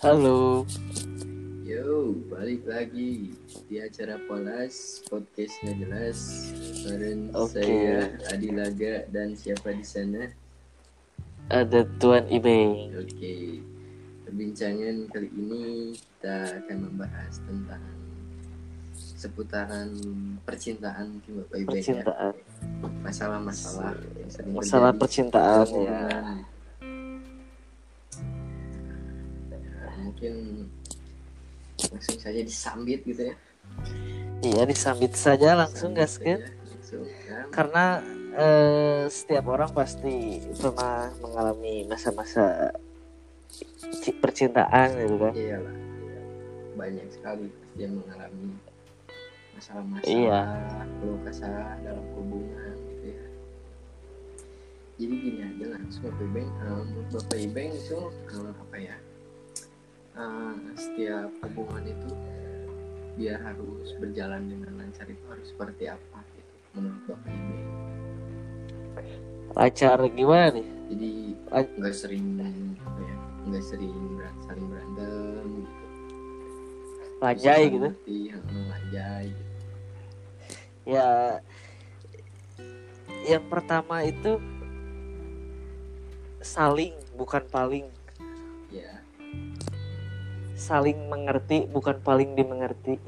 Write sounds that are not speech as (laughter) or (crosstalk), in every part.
Halo. Yo, balik lagi di acara Polas podcast nggak jelas bareng Oke. saya Adi Laga dan siapa di sana? Ada Tuan Ibeng. Oke, perbincangan kali ini kita akan membahas tentang seputaran percintaan mungkin Bapak Ibu ya. Percintaan. Masalah-masalah yang sering Masalah terjadi percintaan ya. Mungkin langsung saja disambit gitu ya. Iya disambit saja langsung Sambit langsung kan. Karena eh, setiap orang pasti pernah mengalami masa-masa ci- percintaan gitu kan. iyalah banyak sekali yang mengalami masalah-masalah Iya. keluh kesah dalam hubungan gitu ya jadi gini aja langsung Bapak Ibeng eh, menurut Bapak Ibeng itu eh, apa ya eh, setiap hubungan itu biar harus berjalan dengan lancar itu harus seperti apa gitu menurut Bapak Ibeng Lancar gimana nih? jadi nggak sering apa ya nggak sering beran- saling berantem gitu Lanjai Bisa gitu. ngerti, yang melanjai gitu. Ya yang pertama itu saling bukan paling saling mengerti bukan paling dimengerti.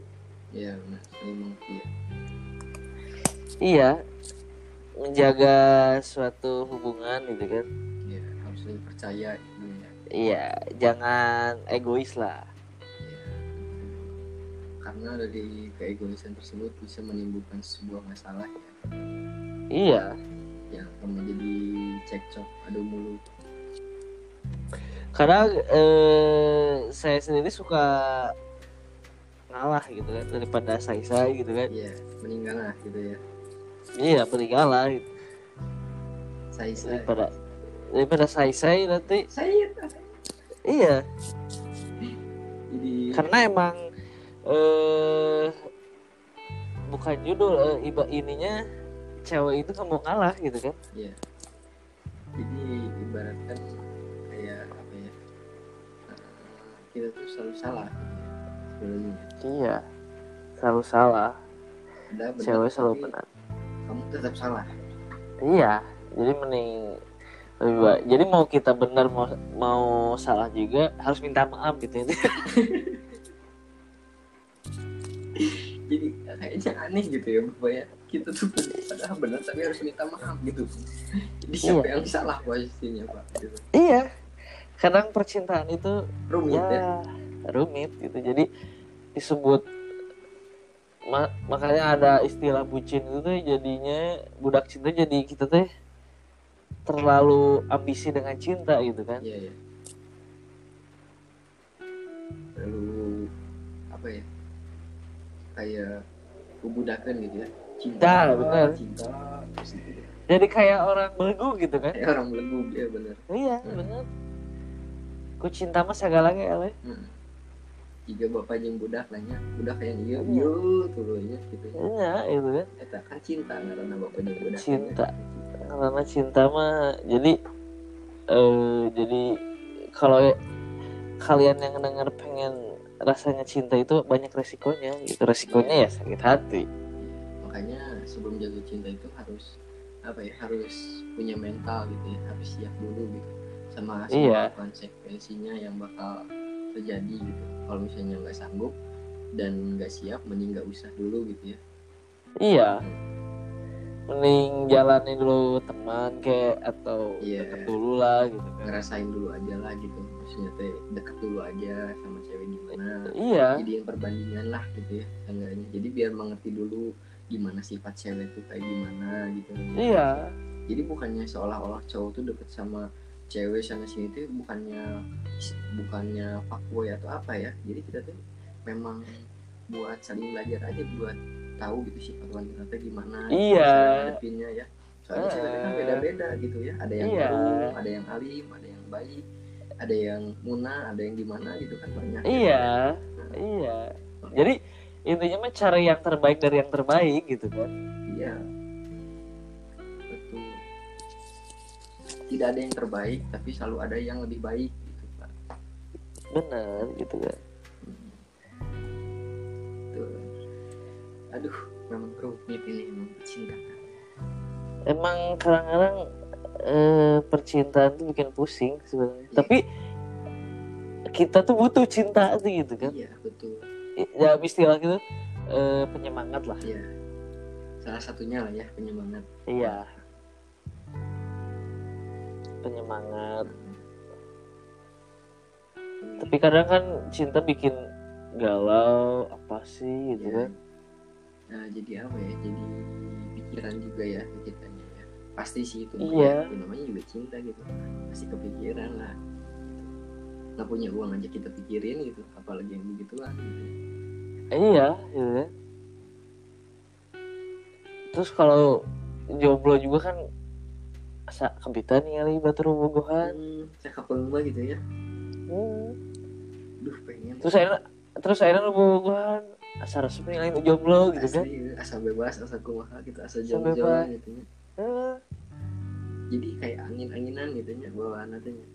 ya benar saling mengerti ya Iya, menjaga suatu hubungan gitu kan. ya harus saling percaya gitu ya Iya, jangan egois lah. Ya. karena dari keegoisan tersebut bisa menimbulkan sebuah masalah ya Iya, yang akan menjadi cekcok adu mulut karena eh, saya sendiri suka ngalah gitu kan daripada say-say gitu kan. ya meninggal lah gitu ya Iya, beri ngalah gitu. saya saya daripada daripada say-say nanti. saya Iya, jadi karena emang eh bukan judul eh, iba ininya cewek itu nggak mau ngalah gitu kan. ya jadi kita tuh selalu salah gitu ya, sebenarnya Iya, selalu salah. Benar, Cewek selalu benar. kamu tetap salah Iya, jadi mending lebih baik. Jadi mau kita benar mau mau salah juga harus minta maaf gitu ya. (laughs) jadi kayaknya aneh gitu ya bahwa kita tuh padahal benar tapi harus minta maaf gitu jadi siapa Iya. yang salah posisinya pak gitu. iya. Kadang percintaan itu rumit ya ya rumit gitu. Jadi disebut ma- makanya ada istilah bucin itu tuh jadinya budak cinta jadi kita teh terlalu ambisi dengan cinta gitu kan. iya ya lalu apa ya kayak kebudakan gitu ya cinta Dah, benar. cinta terus gitu ya. Jadi kayak orang belenggu gitu kan. kayak orang belenggu ya benar Iya, Hmm. bener. Ku cinta mah segalanya eleh. hmm. jika bapak yang budak lainnya budak yang iya Iya. iya tuh ya gitu ya Iya, itu kan. Eta kan cinta karena bapak yang budak Cinta. Karena cinta mah jadi eh jadi kalau kalian yang dengar pengen rasanya cinta itu banyak resikonya gitu. Resikonya ya sakit hati. makanya sebelum jatuh cinta itu harus apa ya harus punya mental gitu ya harus siap dulu gitu sama semua Iya. konsekuensinya yang bakal terjadi gitu kalau misalnya nggak sanggup dan nggak siap mending nggak usah dulu gitu ya Iya. Mending jalani dulu teman kayak atau Iya. deket dulu lah gitu kan. ngerasain dulu aja lah gitu maksudnya teh deket dulu aja sama cewek gimana Iya. jadiin perbandingan lah gitu ya seenggaknya jadi biar mengerti dulu gimana sifat cewek tuh kayak gimana gitu Iya. jadi bukannya seolah-olah cowok tuh deket sama cewek sana sini tuh bukannya bukannya fuckboy atau apa ya jadi kita tuh memang buat saling belajar aja buat tahu gitu sifat wanita tuh gimana Iya. cara ngadepinnya ya soalnya Ah. cewek kan beda-beda gitu ya ada yang Iya. keruh ada yang alim ada yang baik ada yang muna ada yang gimana gitu kan banyak Iya. Iya. Jadi intinya mah cari yang terbaik dari yang terbaik gitu kan. iya tidak ada yang terbaik tapi selalu ada yang lebih baik gitu pak. Bener gitu kan tuh aduh memang rumit ini memang cinta emang kadang-kadang eh, percintaan tuh bikin pusing sebenarnya. Iya. tapi kita tuh butuh cinta tuh gitu kan? Iya betul. Ya istilah gitu eh, penyemangat lah. Iya. Salah satunya lah ya penyemangat. Iya penyemangat. Tapi kadang kan cinta bikin galau apa sih gitu Iya. kan? Nah jadi apa ya? Jadi pikiran juga ya ke kitanya ya. Pasti sih itu Iya. ya, namanya juga cinta gitu. Pasti kepikiran lah. Nggak punya uang aja kita pikirin gitu apalagi yang begituan gitu. Eh, iya. Gitu kan terus kalau jomblo juga kan asa kebitan kali batu bogohan hmm, cakep banget gitu ya. Hmm. duh pengen. Terus akhirnya terus akhirnya bogohan asa resmi lain jomblo gitu kan. asli asa bebas asa kumaha gitu asa bebas. gitu ya. Ah, jadi kayak angin-anginan gitu ya bawaan nantinya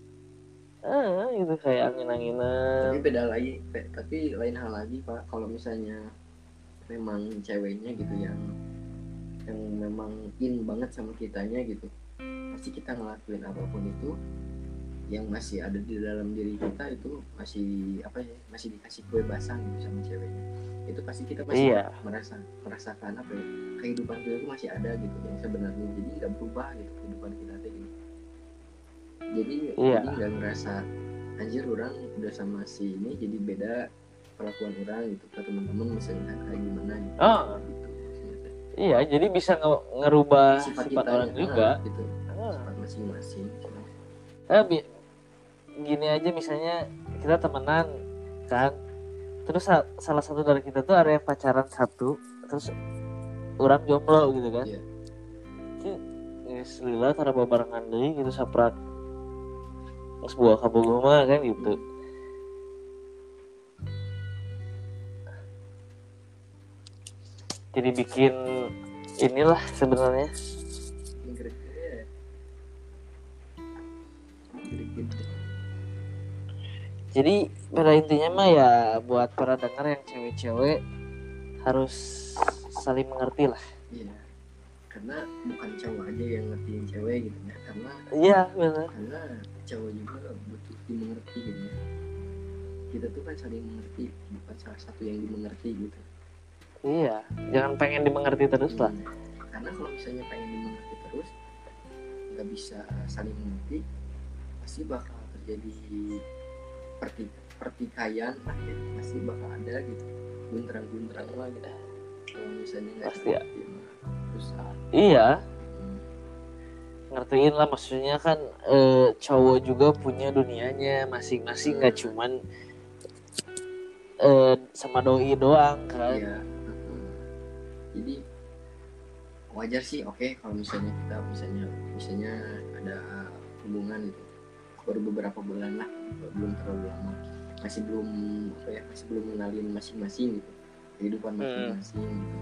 ah, gitu kayak angin-anginan. Tapi beda lagi pe- tapi lain hal lagi pak. Kalau misalnya memang ceweknya gitu yang yang memang in banget sama kitanya gitu pasti kita ngelakuin apa pun itu yang masih ada di dalam diri kita itu masih apa ya masih dikasih kebebasan gitu sama ceweknya itu pasti kita masih Iya. merasa merasakan apa ya kehidupan kita itu masih ada gitu yang sebenarnya jadi nggak berubah gitu kehidupan kita teh gitu jadi Iya. jadi nggak ngerasa anjir orang udah sama si ini jadi beda perlakuan orang gitu ke teman-teman misalnya kayak gimana gitu, Oh. gitu maksudnya iya jadi bisa nge- ngerubah sifat, sifat, kita orang juga gitu Ah. sifat masing-masing. Eh, bi- gini aja misalnya kita temenan kan? Terus sa- salah satu dari kita tuh ada yang pacaran satu terus orang jomblo gitu kan? Iya. Geus lila tara babarengan deui gitu saprak. Terus buah kabogoh mah kan gitu. Jadi bikin inilah sebenarnya jadi pada intinya mah ya buat para dengar yang cewek-cewek harus saling mengerti lah Iya. Karena bukan cowok aja yang ngertiin cewek gitu ya. Karena iya benar karena cowok juga butuh dimengerti gitu ya. Kita tuh kan saling mengerti, bukan salah satu yang dimengerti gitu. iya jangan pengen dimengerti terus lah Hmm. Karena kalau misalnya pengen dimengerti terus, nggak bisa saling mengerti, pasti bakal terjadi perti pertikaian ya. Pasti bakal ada gitu. Guntrang-guntrang lah gitu. Kalau misalnya nggak Pasti ya. susah. iya Hmm. ngertiin lah maksudnya kan eh, cowok juga punya dunianya masing-masing nggak cuman eh, sama doi doang kan Iya. Jadi wajar sih oke kalau misalnya kita misalnya misalnya ada hubungan gitu baru beberapa bulan lah belum terlalu lama masih belum apa ya masih belum mengenalin masing-masing gitu kehidupan Hmm. masing-masing gitu.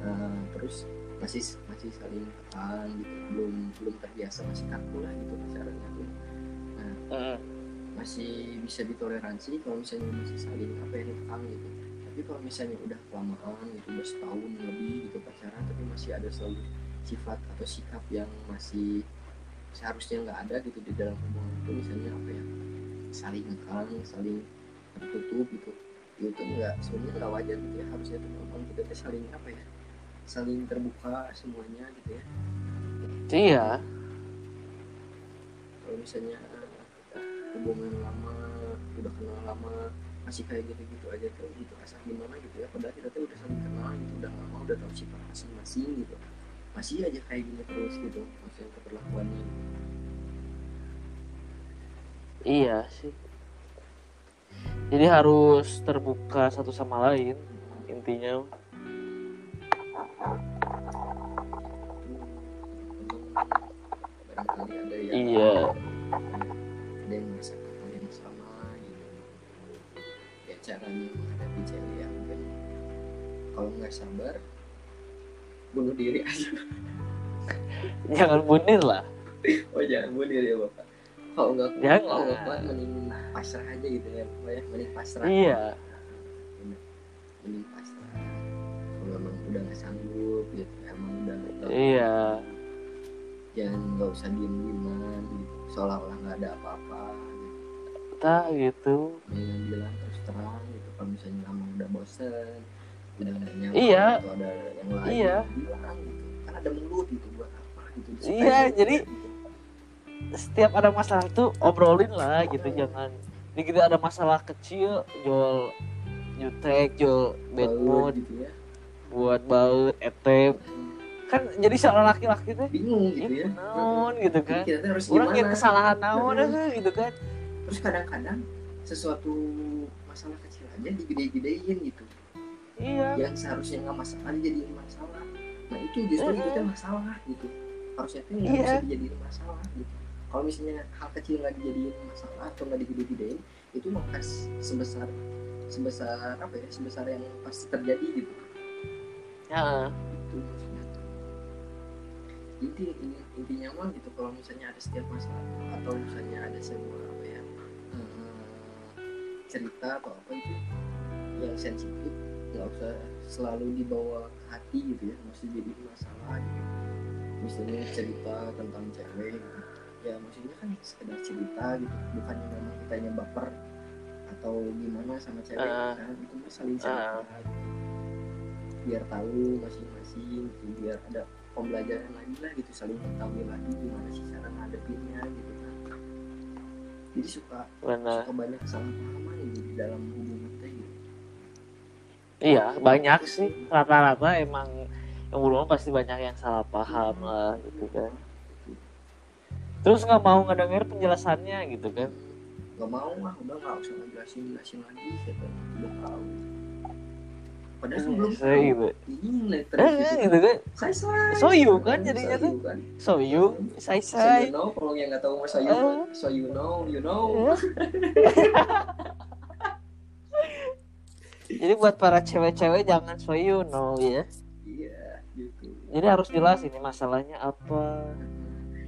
Eh, terus masih masih saling tekan gitu belum belum terbiasa masih kaku lah gitu pacarannya tuh Mm. masih bisa ditoleransi kalau misalnya masih saling apa ya nekang gitu tapi kalau misalnya udah kelamaan gitu udah setahun lebih gitu pacaran tapi masih ada selalu sifat atau sikap yang masih seharusnya nggak ada gitu di dalam hubungan itu misalnya apa ya saling nekang saling tertutup gitu. Itu nggak sebenarnya nggak wajar gitu ya harusnya tuh memang kita tuh saling apa ya saling terbuka semuanya gitu ya. Iya. Kalau misalnya eh, hubungan lama udah kenal lama masih kayak gitu-gitu aja tuh gitu asal gimana gitu ya padahal kita tuh udah saling kenal gitu udah lama udah tahu sifat masing-masing gitu masih aja kayak gini terus gitu maksudnya keperlakuannya iya sih. Jadi harus terbuka satu sama lain intinya. Barangkali ada yang iya. ada yang merasakan hal yang sama gitu. Ya caranya menghadapi cewek yang mungkin kalau nggak sabar bunuh diri. Aja jangan bunuh lah. Oh jangan bunuh diri ya bapak. Kalau nggak Jangan. kalau nggak kuat mending pasrah aja gitu ya Pak ya. Mending pasrah. Iya. Mending pasrah. Kalau emang udah nggak sanggup gitu emang udah nggak tahu. Iya. Jangan nggak usah diem dieman gitu. Seolah-olah nggak ada apa-apa gitu. tak gitu. Mendingan bilang terus terang gitu. Kalau misalnya emang udah bosen nyaman Iya. atau ada yang lain Iya. bilang gitu. Kan ada mulut gitu buat apa gitu? Iya, jadi setiap ada masalah tuh obrolin lah gitu jangan. Ini kita ada masalah kecil jual jutek jual bad mood gitu ya. buat baut etep. Kan jadi seorang laki-laki tuh bingung gitu ya. Naon gitu kan. Orang yang kesalahan naon eh, gitu kan. Terus kadang-kadang sesuatu masalah kecil aja digede-gedein gitu iya. Yang seharusnya nggak masalah dijadiin masalah. Nah itu justru Mm-mm. itu teh masalah gitu. Harusnya tuh nggak Iya. bisa dijadiin masalah gitu. Kalau misalnya hal kecil nggak dijadiin masalah atau nggak digede-gedein itu mah pas sebesar sebesar apa ya sebesar yang pasti terjadi gitu. Ya itu maksudnya. Inti ini intinya mah gitu kalau misalnya ada setiap masalah atau misalnya ada sebuah apa ya eh, cerita atau apa itu yang sensitif nggak usah selalu dibawa ke hati gitu ya mesti jadi masalah gitu misalnya cerita tentang cewek gitu. ya maksudnya kan sekedar cerita gitu bukannya memang kitanya baper atau gimana sama cewek Ah. kan itu mah saling cerita gitu biar tahu masing-masing gitu. biar ada pembelajaran lagi lah gitu saling mengetahui lagi gimana sih cara ngadepinnya gitu kan jadi suka suka banyak kesalahpahaman gitu di dalam hubungan gitu iya banyak sih. Rata-rata emang yang belum pasti banyak yang salah paham lah gitu kan. Terus nggak mau ngedenger penjelasannya gitu kan. Nggak mau lah udah nggak usah ngejelasin jelasin lagi gitu udah tahu. Padahal kan belum saya tahu gitu ini lah eh, eh, gitu. gitu kan. Saya saya So you kan jadinya tuh. kan. So you say so say you know kalau yang nggak tahu mah so you Eh. mah, so you know you know (laughs) jadi buat para cewek-cewek jangan so you know ya. Iya gitu. Jadi harus jelas ini masalahnya apa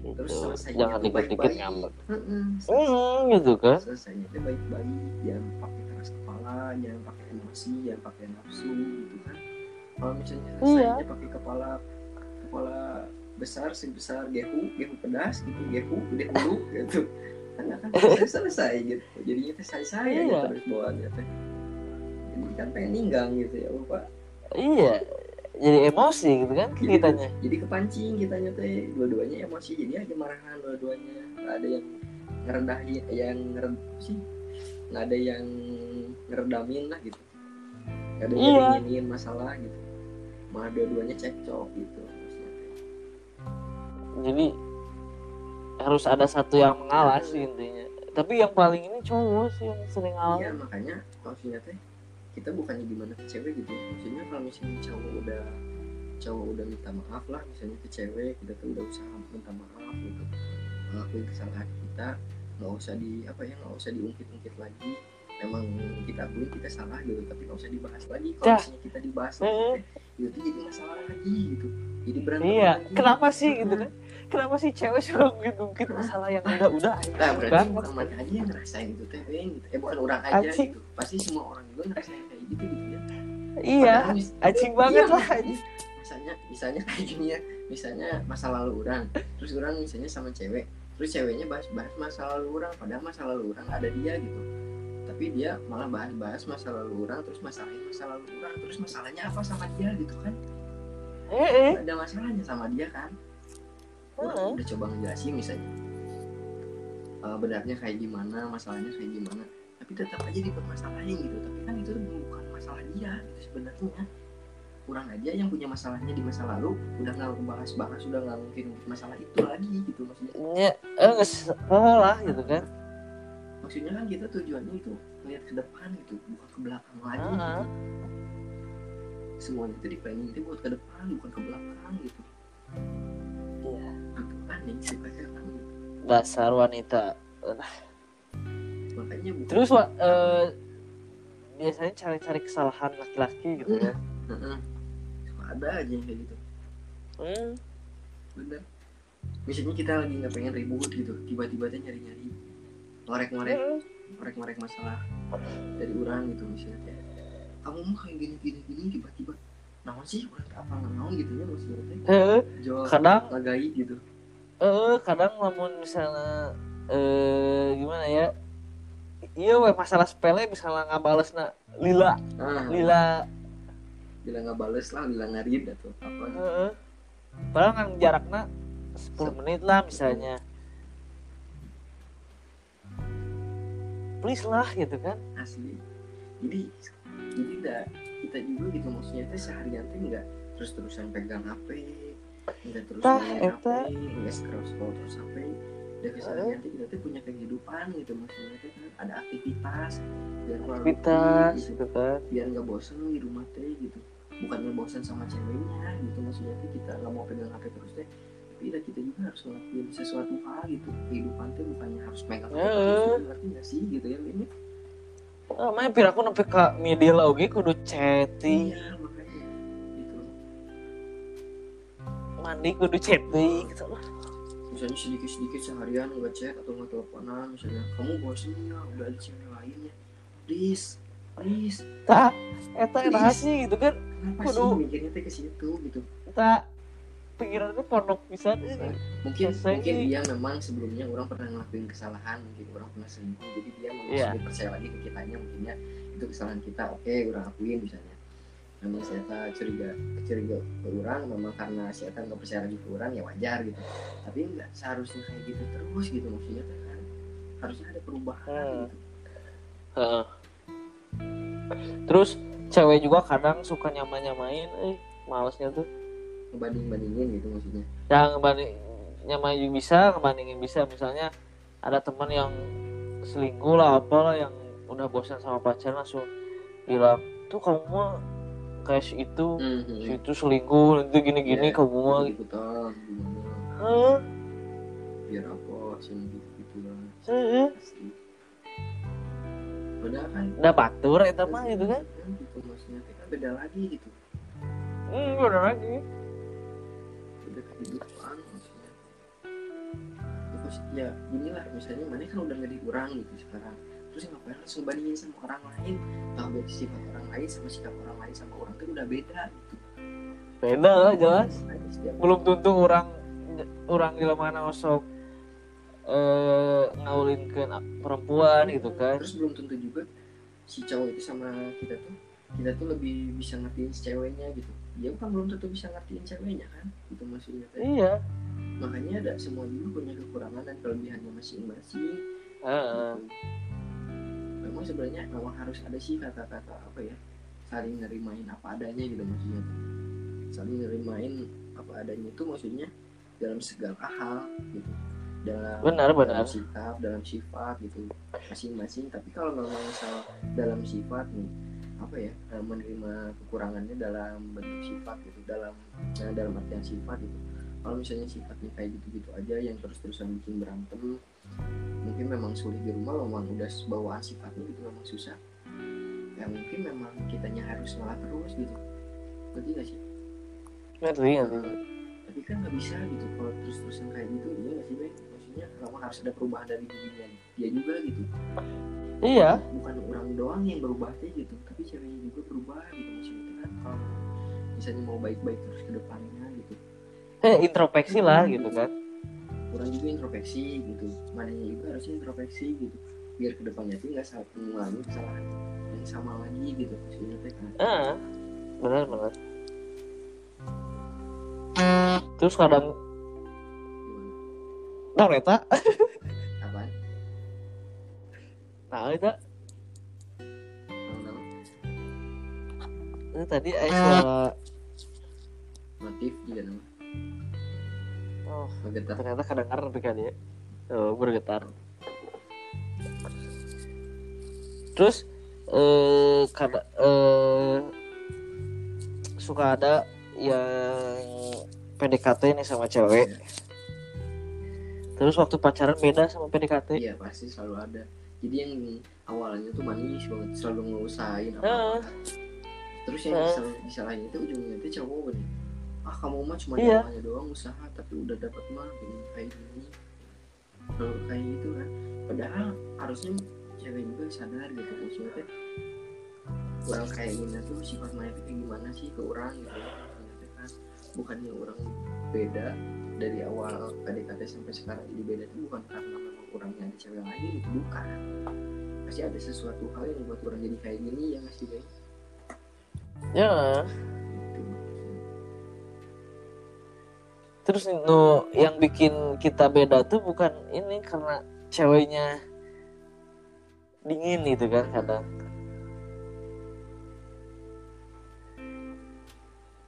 gitu. terus jangan dikit-dikit ngambek. Mm-mm, hmm, gitu kan. Selesainya itu baik-baik jangan pakai keras kepala jangan pakai emosi jangan pakai nafsu gitu kan. Kalau misalnya Iya. selesainya pakai kepala kepala besar sebesar gehu gehu pedas gitu gehu gede hulu gitu. Kan akan selesai gitu. Jadinya teh saya saya Iya. terus bawaannya teh kan pengen ninggang gitu ya lupa iya jadi emosi gitu kan kitanya. Jadi kepancing kitanya teh dua-duanya emosi jadi aja marahan dua-duanya. Nggak ada yang ngerendahin yang ngeren sih. Nggak ada yang ngeredamin lah gitu. Nggak ada yang Iya. ngingin masalah gitu. Malah dua-duanya cekcok gitu. Jadi harus ada satu yang mengalah sih intinya. Tapi yang paling ini cowok sih yang sering ngalah. Iya makanya maksudnya teh kita bukannya gimana ke cewek gitu. Maksudnya kalau misalnya cowok udah cowok udah minta maaf lah misalnya ke cewek kita tuh udah usaha minta maaf gitu. Ngelakuin kesalahan kita nggak usah di apa ya nggak usah diungkit-ungkit lagi memang kita akui kita salah gitu tapi nggak usah dibahas lagi kalau Dah. misalnya kita dibahas Eh. lagi teh, itu jadi masalah lagi gitu jadi berantem iya lagi. kenapa sih gitu kan kenapa sih cewek suka ngungkit masalah yang udah-udah Nah, berarti bukan mana aja yang ngerasain itu teh Beng, gitu. Eh bukan orang aja Anjing. gitu. Pasti semua orang juga ngerasain kayak gitu gitu ya. iya anjing banget Iya, lah. Misalnya misalnya kayak gini ya. Misalnya masa lalu orang, terus orang misalnya sama cewek, terus ceweknya bahas-bahas masa lalu orang, padahal masa lalu orang ada dia gitu. Tapi dia malah bahas-bahas masa lalu orang, terus masalahnya masa lalu orang, terus masalahnya apa sama dia gitu kan? eh Nggak ada masalahnya sama dia kan? Orang Heeh. udah coba ngejelasin misalnya eh, benarnya kayak gimana masalahnya kayak gimana tapi tetap aja dipermasalahin gitu tapi kan itu bukan masalah dia gitu sebenarnya kurang aja yang punya masalahnya di masa lalu udah nggak bahas-bahas udah nggak mungkin masalah itu lagi gitu maksudnya ya eh lah gitu kan maksudnya kan kita tujuannya itu melihat ke depan gitu bukan ke belakang lagi Heeh. gitu. semuanya itu di planning itu buat ke depan bukan ke belakang gitu iya gitu. dasar wanita makanya bukan terus wa- eh, biasanya cari-cari kesalahan laki-laki gitu Hmm. kan Heeh. Suka ada aja yang kayak gitu hmm. bener misalnya kita lagi nggak pengen ribut gitu tiba-tiba teh nyari-nyari ngorek-ngorek. Ngorek-ngorek masalah dari orang gitu misalnya kayak kamu mah kayak gini gini gini tiba-tiba naon sih? Orang apa naon gitu ya maksudnya Heeh. jual kadang lagai gitu. Eh kadang lamun misalnya eh gimana ya? Iya weh masalah sepele misalnya ngabales na lila. Ah. Lila. Bila nggak bales lah bila ngarid atau apa. Heeh. padahal kan jaraknya 10 menit lah misalnya please lah gitu kan. Asli. Jadi jadi enggak kita juga gitu maksudnya teh seharian teh enggak terus terusan pegang HP enggak terus Tah, main. HP enggak scroll scroll terus HP dan keseharian kita teh punya kehidupan gitu maksudnya teh kan ada aktivitas biar keluar aktivitas rutin, gitu. gitu kan. Biar nggak bosen di rumah teh gitu. Bukannya bosan sama ceweknya gitu maksudnya teh kita nggak mau pegang HP terus teh tapi ya kita juga harus ngelakuin sesuatu hal gitu. Kehidupan teh bukannya harus megang Heeh. gitu, ngerti nggak sih gitu ya ini ah, main pir aku nempe ka media lah oge kudu chatting iya makanya gitu. Mandi kudu chatting gitu lah. Misalnya sedikit-sedikit seharian nggak chat atau nggak teleponan misalnya kamu bosan ya? Udah ada cewek lainnya please please. Tak eta eta sih gitu kan. Kudu. mikirnya teh ke situ gitu? Tak pikirannya porno pisan mungkin Selesai. mungkin dia memang sebelumnya orang pernah ngelakuin kesalahan mungkin orang pernah selingkuh jadi dia memang Iya. sudah percaya lagi ke kitanya mungkinnya itu kesalahan kita oke orang akuin misalnya memang saya tak curiga curiga ke orang memang karena saya tak nggak percaya lagi ke orang ya wajar gitu tapi nggak seharusnya kayak gitu terus gitu maksudnya kan harusnya ada perubahan Hmm. gitu Heeh. terus cewek juga kadang suka nyamain nyamain eh malesnya tuh ngebanding bandingin gitu maksudnya. Yang ngebanding nyamain bisa ngebandingin bisa. Misalnya ada teman yang selingkuh lah apalah yang udah bosan sama pacar langsung bilang tuh kamu mah kayak si itu si itu selingkuh nanti gini gini Iya. kamu mah. ikutan gimana? Hah? biar apa sih gitu gitu lah padahal kan udah batur eta mah gitu kan? Gitu maksudnya. Teh kan beda lagi gitu. Hmm udah lagi beda kehidupan maksudnya terus ya inilah misalnya mana kan udah nggak dikurang gitu sekarang. Terus ngapain langsung bandingin sama orang lain? Tahu dari sifat orang lain sama sikap orang lain sama orang tuh udah beda gitu. Beda lah jelas. belum tentu orang orang di mana osok eh ngawulin ke perempuan gitu kan. Terus belum tentu juga si cowok itu sama kita tuh kita tuh lebih bisa ngertiin si ceweknya gitu. Dia kan belum tentu bisa ngertiin ceweknya kan itu maksudnya teh iya. Makanya ada semua juga punya kekurangan dan kelebihannya masing-masing. Heeh. memang sebenarnya memang harus ada sih kata-kata apa ya saling nerimain apa adanya gitu maksudnya. Saling nerimain apa adanya itu maksudnya dalam segala hal gitu. Dalam benar benar. dalam sikap dalam sifat gitu. Masing-masing tapi kalau memang misal dalam sifat nih apa ya eh, menerima kekurangannya dalam bentuk sifat gitu dalam nah, dalam artian sifat gitu. Kalau misalnya sifatnya kayak gitu-gitu aja yang terus-terusan bikin berantem mungkin memang sulit di rumah memang udah bawaan sifatnya gitu memang susah. Ya mungkin memang kitanya harus ngalah terus gitu. Ngerti gak sih? Ngerti ngerti tapi kan nggak bisa gitu kalau terus-terusan kayak gitu iya nggak sih Bang? Maksudnya memang harus ada perubahan dari dirinya dia? Juga gitu. Iya. Bukan orang doang yang berubah aja gitu tapi ceweknya juga berubah gitu maksudnya kan. Kalau misalnya mau baik-baik terus ke depannya gitu. Eh introspeksi lah gitu kan. Orang juga introspeksi gitu. Mananya juga harusnya introspeksi gitu. Biar ke depannya tuh nggak salah mengalami kesalahan yang sama lagi gitu maksudnya kan. Ah benar benar terus kadang nah eta apaan nah eta itu tadi eh suara motif juga nama. Oh Ngegetar. ternyata kedengaran tapi kan ya. Oh, bergetar. Terus eh kada eh suka ada yang PDKT nih sama cewek terus waktu pacaran beda sama PDKT Iya pasti selalu ada. Jadi yang awalnya tuh manis banget selalu ngelusain apa, Heeh. Terus yang Heeh. disal- disalahin itu ujungnya itu cowok nih. Ah kamu mah cuma Iya. jalannya doang usaha tapi udah dapat mah gini kayak gini kalau kayak gitu kan padahal harusnya cewek juga sadar gitu maksudnya orang kayak gini tuh sifat mana kayak gimana sih ke orang gitu ya kan bukannya orang beda dari awal PDKT sampai sekarang jadi beda itu bukan karena memang orangnya ada cewek lain itu bukan. Pasti ada sesuatu hal yang buat orang jadi kayak gini ya masih baik ya. Gitu. Terus no yang bikin kita beda tuh bukan ini karena ceweknya dingin gitu kan kadang.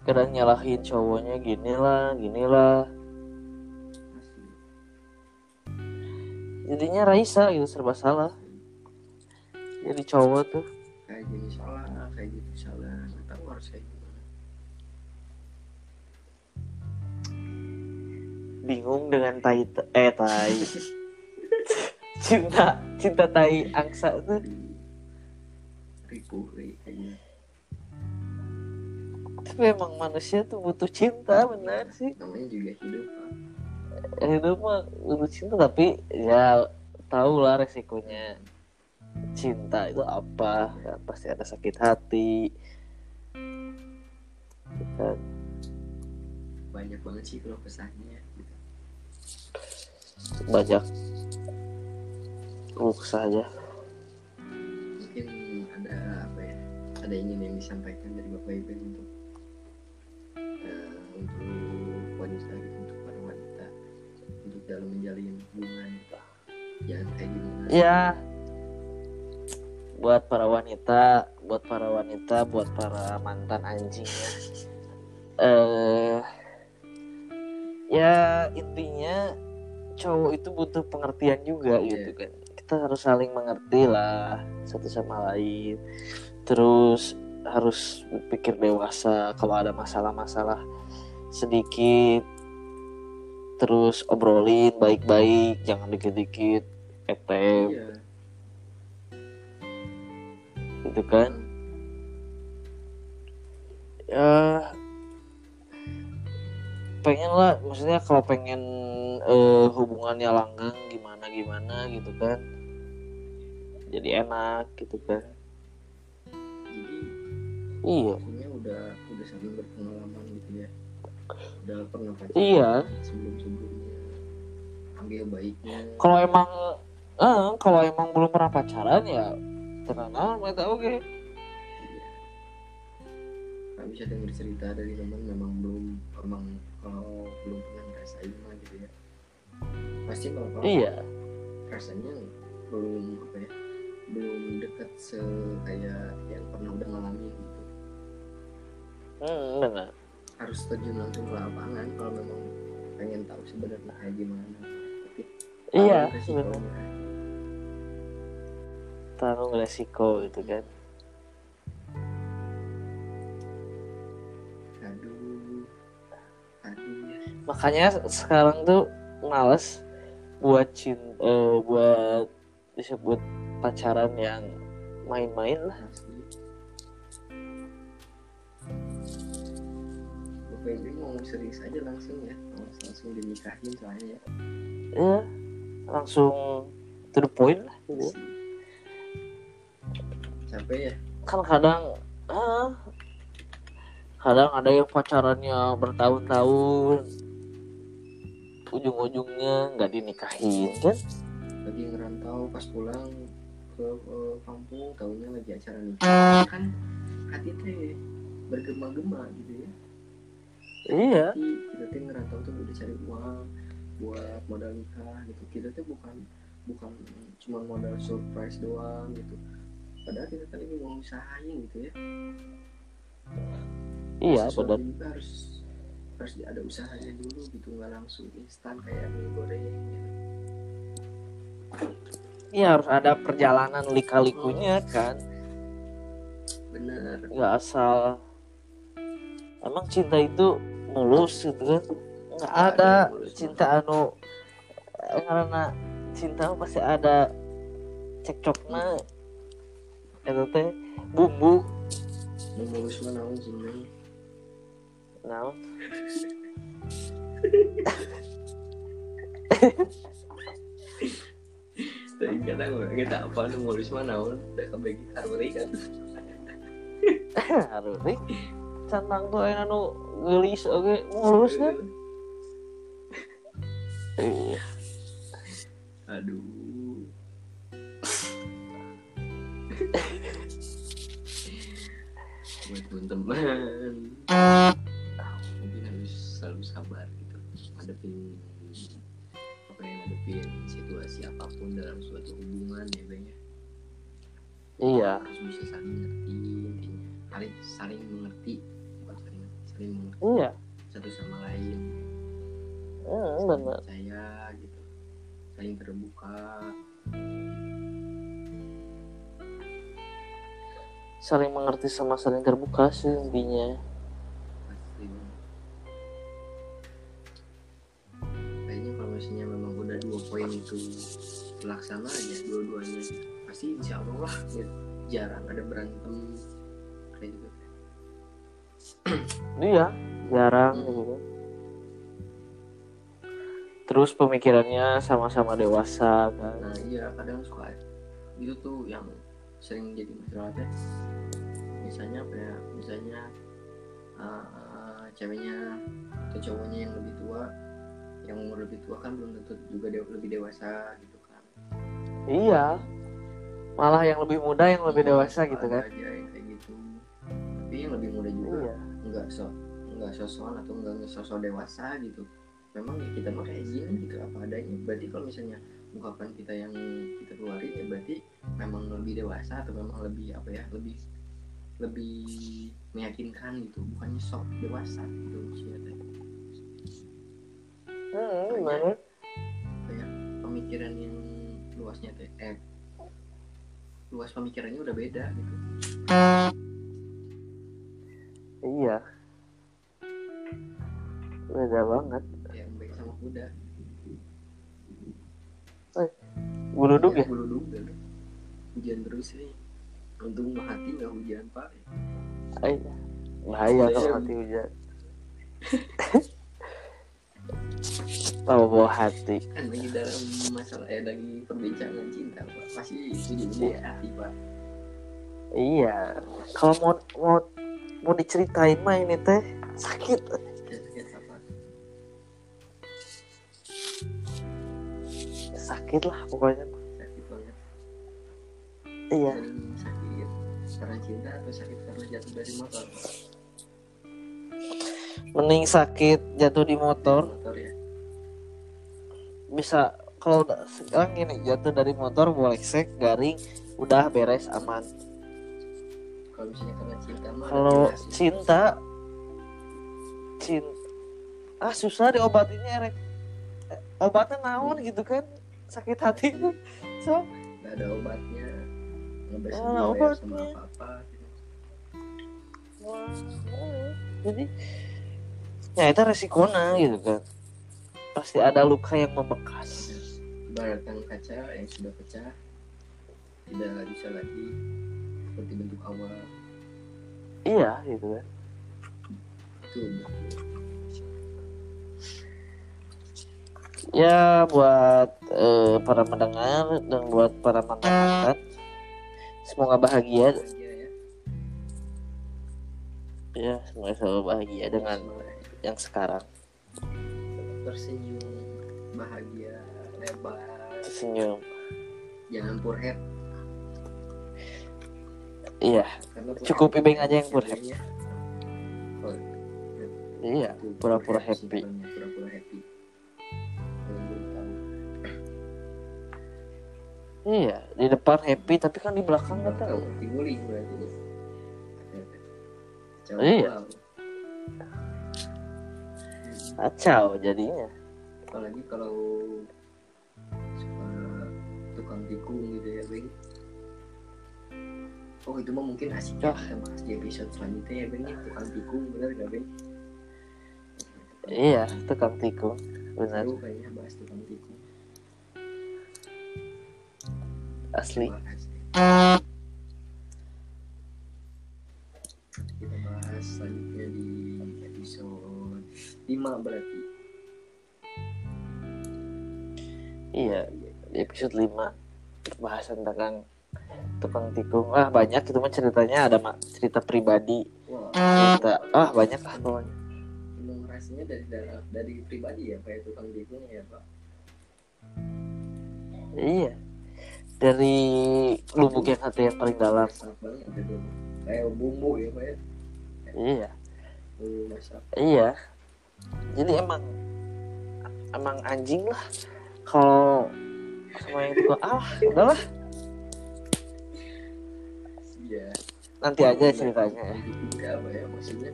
Kadang nyalahin cowoknya gini lah gini lah jadinya Raisa gitu serba salah. Jadi cowok tuh. Kayak gini salah kayak gitu salah. Nggak tahu harus kayak gimana. Bingung dengan tai eh tai. (laughs) Cinta cinta tai angsa tuh. Di ribu ri kayak gini. Tapi emang manusia tuh butuh cinta benar sih. namanya juga hidup. Hidup mah butuh cinta tapi ya tahu lah resikonya. Cinta itu apa? Ya, pasti ada sakit hati. Kan. Banyak banget sih kalau pesannya gitu. banyak. Keluh saja mungkin ada apa ya? Ada ingin yang disampaikan dari bapak ibu untuk eh, untuk wanita gitu dalam menjalin hubungan jangan kayak gimana ya. Buat para wanita buat para wanita buat para mantan anjingnya eh ya intinya cowok itu butuh pengertian juga gitu kan. Kita harus saling mengerti lah satu sama lain. Terus harus berpikir dewasa kalau ada masalah-masalah sedikit terus obrolin baik-baik jangan dikit-dikit etem. Iya. Gitu kan? Ya pengen lah maksudnya kalau pengen eh, hubungannya langgeng gimana gimana gitu kan? Jadi enak gitu kan? Jadi iya. udah udah saling berpengalaman gitu ya udah pernah pacaran iya. sebelum sebelumnya ambil baiknya. Kalau emang eh, kalau emang belum pernah pacaran ya tenang aja oke. Iya. nggak bisa dengar cerita dari teman memang belum memang kalau belum pernah ngerasain mah gitu ya. Pasti kalau iya. rasanya belum apa ya belum dekat se kayak yang pernah udah ngalamin gitu. Hmm, benar harus terjun langsung ke lapangan kalau memang pengen tahu sebenarnya kayak gimana. Tapi iya tahu sebenarnya tanggung resiko gitu kan. Aduh aduh makanya sekarang tuh males buat cinta buat disebut pacaran yang main-main lah Ibu mau serius aja langsung ya. Mau langsung dinikahin soalnya ya. Ya langsung to the point lah gitu. capek ya? Kan kadang ah, kadang ada yang pacarannya bertahun-tahun ujung-ujungnya nggak dinikahin kan? Lagi ngerantau pas pulang ke, ke kampung tahunya lagi acara nikah. Kan hati teh bergema-gema gitu ya iya. Kita teh ngerantau tuh udah cari uang buat modal nikah gitu. Kita tuh bukan bukan cuma modal surprise doang gitu. Padahal kita kan ini mau usahain gitu ya. Iya benar. juga harus harus ada usahanya dulu gitu. Nggak langsung instan kayak mie goreng gitu. iya harus ada perjalanan lika-likunya kan. Bener nggak asal. Emang cinta itu mulus gitu kan. Nggak ada cinta anu karena cinta pasti ada cekcokna itu teh bumbu. Mulus sih Neng? Nah, Tapi kadang orang kita apa nu mulus mana udah kebagi harmoni kan. (laughs) harus Cantang tuh enak nu gelis oke mulus kan. Iya. Aduh. Buat teman-teman mungkin harus selalu sabar gitu ngadepin apa yang ngadepin situasi apa pun dalam suatu hubungan ya bang ya Iya. harus bisa saling mengerti intinya saling saling mengerti saling mengerti Iya. satu sama lain Hmm, saling benar. percaya gitu saling terbuka Saling mengerti sama saling terbuka sih intinya. kayaknya kalau misalnya memang udah dua poin itu terlaksana aja dua-duanya pasti insya Allah lah gitu. jarang ada berantem kayak gitu Iya, jarang gitu. Terus pemikirannya sama-sama dewasa kan. nah iya kadang suka itu tuh yang sering jadi masalah teh misalnya apa ya misalnya uh, ceweknya atau cowoknya yang lebih tua yang umur lebih tua kan belum tentu juga de- lebih dewasa gitu kan Iya. Malah yang lebih muda yang lebih dewasa gitu kan. aja yang kayak gitu tapi yang lebih muda juga Iya. Nggak so nggak sosokan atau nggak ngesosok dewasa gitu. Memang ya kita kayak gini gitu apa adanya. Berarti kalau misalnya ungkapan kita yang kita keluarin ya berarti memang lebih dewasa atau memang lebih apa ya lebih lebih meyakinkan gitu. Bukannya sok dewasa gitu maksudnya teh. Hmm, apa ya pemikiran yang luasnya teh eh luas pemikirannya udah beda gitu Beda banget. yang baik sama kuda Buluduk ya? bulu duga hujan terus nih untung hati nggak hujan pak Iya. Bahaya kalau hati hujan. Tahu bawa hati. kan lagi dalam masalah ya lagi perbincangan cinta pak pasti Iya. hati pak Iya. Kalau mau mau mau diceritain mah ini teh sakit. ya sakit Sakit lah pokoknya. sakit banget. Iya. sakit karena cinta atau sakit karena jatuh dari motor? Mending sakit jatuh di motor. Motor ya? Bisa kalau sekarang gini jatuh dari motor boleh sek garing udah beres aman. Kalau misalnya karena cinta kalau cinta cinta ah susah diobatinnya rek. Eh, obatnya naon gitu kan sakit hati. So nggak ada obatnya. Nggak ada sama obatnya. apa apa gitu. wah, jadi ya itu resikonya gitu kan. Pasti ada luka yang membekas. Ibaratkan kaca yang sudah pecah. Tidak bisa lagi seperti bentuk awal. Iya gitu kan. Itu ya buat eh, para pendengar dan buat para mantan semoga bahagia. Ya semoga selalu bahagia dengan yang sekarang. Tersenyum bahagia lebar. Senyum jangan purhead iya Cukup Ibeng aja yang purhead. oh, iya. Itu pura-pura happy iya di depan happy tapi kan di belakang nggak tahu. Diguling berarti. Kacau Iya. kacau jadinya. Apalagi kalau suka tukang tikung gitu ya Beng oh itu mah mungkin asik ya Ah. kita bahas di episode selanjutnya ya Beng ya tukang tikung bener gak Beng iya tukang tikung benar kayaknya bahas tukang asli. Kita bahas selanjutnya di episode lima berarti. Iya di episode 5 bahasan tentang tukang tikung. Ah banyak itu mah ceritanya. Ada mak cerita pribadi. Cerita ah banyak lah pokoknya. Rasanya dari dari, dari pribadi ya kayak tukang tikung ya pak? Iya dari lubuk yang hati yang paling dalam. Kayak bumbu ya pak ya. Iya. Bumbu masak. Iya. Jadi emang emang anjing lah. Kalau sama yang tukang ah udahlah iya. Nanti aja ceritanya ya. Apa ya. Maksudnya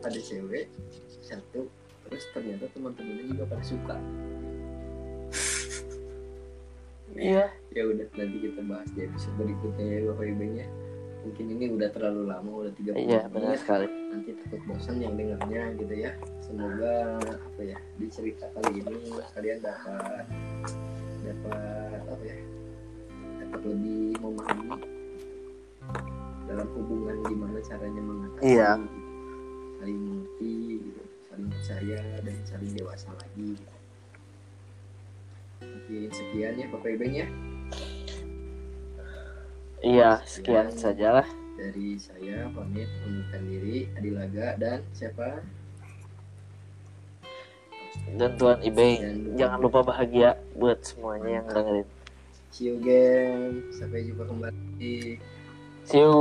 ada cewek satu terus ternyata teman-temannya juga pada suka iya. ya udah nanti kita bahas di episode berikutnya ya bapak ibu nya mungkin ini udah terlalu lama udah tiga iya benar sekali. Nanti takut bosan yang dengarnya gitu ya. Semoga apa ya di cerita kali ini kalian dapat dapat apa ya dapat lebih memahami dalam hubungan gimana caranya mengatasi Iya. saling mengerti gitu saling percaya dan saling dewasa lagi gitu. Mungkin sekian ya bapak ibu nya iya sekian saja lah dari saya pamit unturkan diri Adilaga dan siapa? Dan Tuan Ibeng Dan- jangan lupa bahagia buat semuanya yang dengerin. See you again. Sampai jumpa kembali. See you